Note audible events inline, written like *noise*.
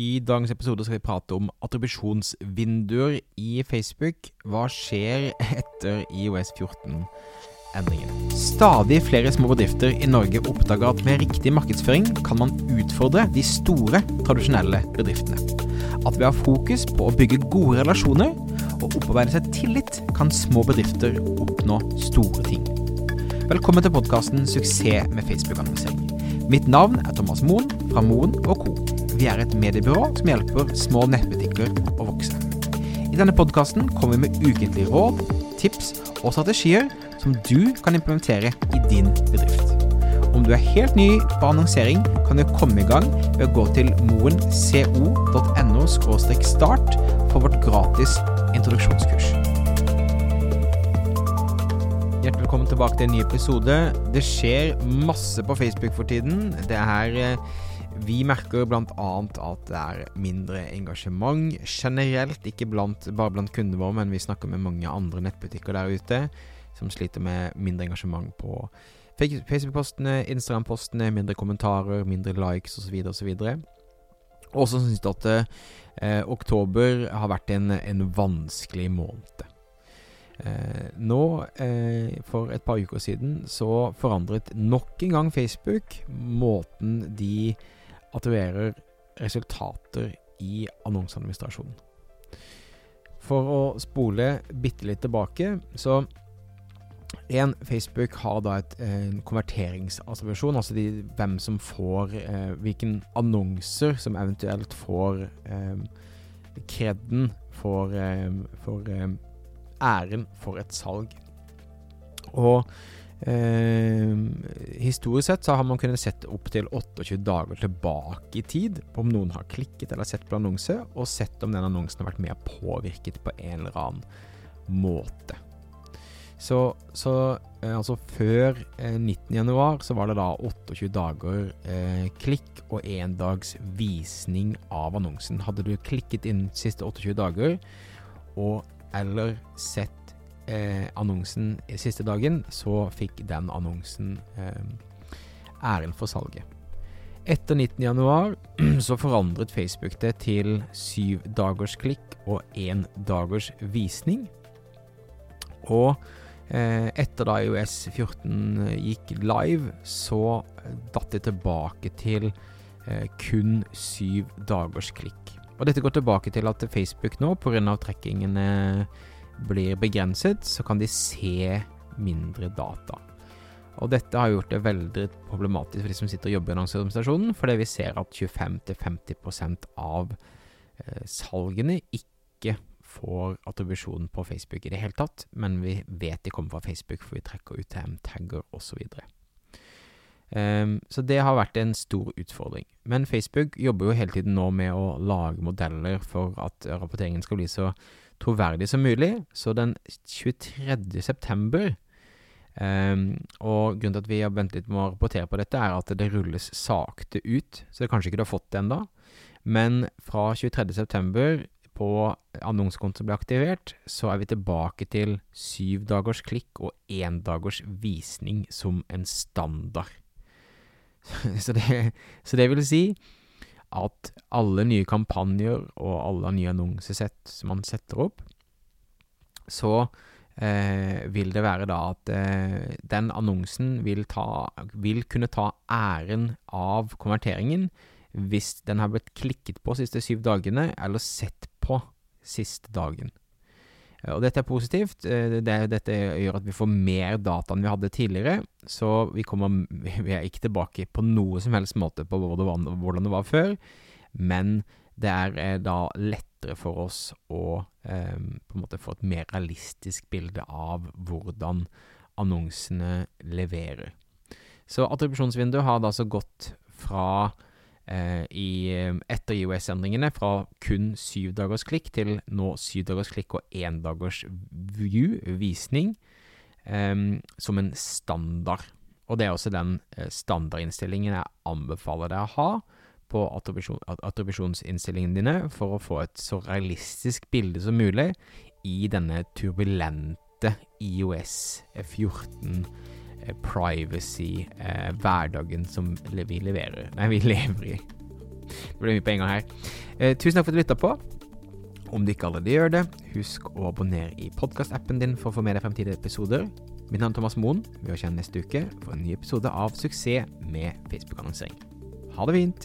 I dagens episode skal vi prate om attribusjonsvinduer i Facebook. Hva skjer etter IOS 14-endringen? Stadig flere små bedrifter i Norge oppdager at med riktig markedsføring kan man utfordre de store, tradisjonelle bedriftene. At ved å ha fokus på å bygge gode relasjoner og opparbeide seg tillit, kan små bedrifter oppnå store ting. Velkommen til podkasten 'Suksess med Facebook-annonsering'. Mitt navn er Thomas Moen fra Moen Co. Vi er et mediebyrå som hjelper små nettbutikker å vokse. I denne podkasten kommer vi med ukentlige råd, tips og strategier som du kan implementere i din bedrift. Om du er helt ny på annonsering, kan du komme i gang ved å gå til moenco.no start for vårt gratis introduksjonskurs. Hjertelig velkommen tilbake til en ny episode. Det skjer masse på Facebook for tiden. Det er eh, Vi merker bl.a. at det er mindre engasjement generelt. Ikke blant, bare blant kundene våre, men vi snakker med mange andre nettbutikker der ute som sliter med mindre engasjement på Facebook-postene, Instagram-postene, mindre kommentarer, mindre likes osv. osv. Også syns jeg at eh, oktober har vært en, en vanskelig måned. Eh, nå, eh, for et par uker siden, så forandret nok en gang Facebook måten de attribuerer resultater i annonseadministrasjonen. For å spole bitte litt tilbake, så en, Facebook har da et, en konverteringsattribuisjon, altså de, hvem som får eh, Hvilken annonser som eventuelt får eh, kreden for, eh, for eh, æren for et salg. Og eh, historisk sett så har man kunnet sett opptil 28 dager tilbake i tid om noen har klikket eller sett på annonse, og sett om den annonsen har vært mer påvirket på en eller annen måte. Så, så eh, altså før eh, 19.1 så var det da 28 dager eh, klikk og én dags visning av annonsen. Hadde du klikket inn de siste 28 dager og eller sett eh, annonsen siste dagen, så fikk den annonsen eh, æren for salget. Etter 19.1 *clears throat* så forandret Facebook det til syv dagers klikk og én dagers visning. Og eh, etter da IOS 14 gikk live, så datt det tilbake til eh, kun syv dagers klikk. Og dette går tilbake til at Facebook nå, pga. trekkingene blir begrenset, så kan de se mindre data. Og dette har gjort det veldig problematisk for de som sitter og jobber i annonseorganisasjonen, fordi vi ser at 25-50 av eh, salgene ikke får attribusjon på Facebook i det hele tatt, men vi vet de kommer fra Facebook, for vi trekker UTM-tagger osv. Um, så det har vært en stor utfordring. Men Facebook jobber jo hele tiden nå med å lage modeller for at rapporteringen skal bli så troverdig som mulig. Så den 23. september um, Og grunnen til at vi har ventet litt med å rapportere på dette, er at det rulles sakte ut. Så det kanskje ikke du har fått det ennå. Men fra 23. september på annonsekontoen ble aktivert, så er vi tilbake til syv dagers klikk og én dagers visning som en standard. *laughs* så, det, så, det, vil si at alle nye kampanjer og alle nye annonsesett som man setter opp, så eh, vil det være da at eh, den annonsen vil, ta, vil kunne ta æren av konverteringen hvis den har blitt klikket på siste syv dagene, eller sett på siste dagen. Eh, og dette er positivt. Eh, det, dette gjør at vi får mer data enn vi hadde tidligere. Så vi, kommer, *laughs* vi er ikke tilbake på noe som helst måte på hvordan det var før. Men det er eh, da lettere for oss å på en måte få et mer realistisk bilde av hvordan annonsene leverer. Så attribusjonsvinduet har da altså gått fra i, eh, etter IOS-endringene fra kun syv dagers klikk til nå syv dagers klikk og én dagers view, visning, eh, som en standard. Og det er også den eh, standardinnstillingen jeg anbefaler deg å ha på attribusjon, attribusjonsinnstillingene dine for å få et så realistisk bilde som mulig i denne turbulente IOS 14 privacy-hverdagen eh, som vi leverer Nei, vi *laughs* lever i. det ble mye på en gang her. Eh, tusen takk for at du lytta på. Om du ikke allerede gjør det, husk å abonnere i podkastappen din for å få med deg fremtidige episoder. Mitt navn er Thomas Moen. Vi høres igjen neste uke for en ny episode av Suksess med Facebook-annonsering. Ha det fint!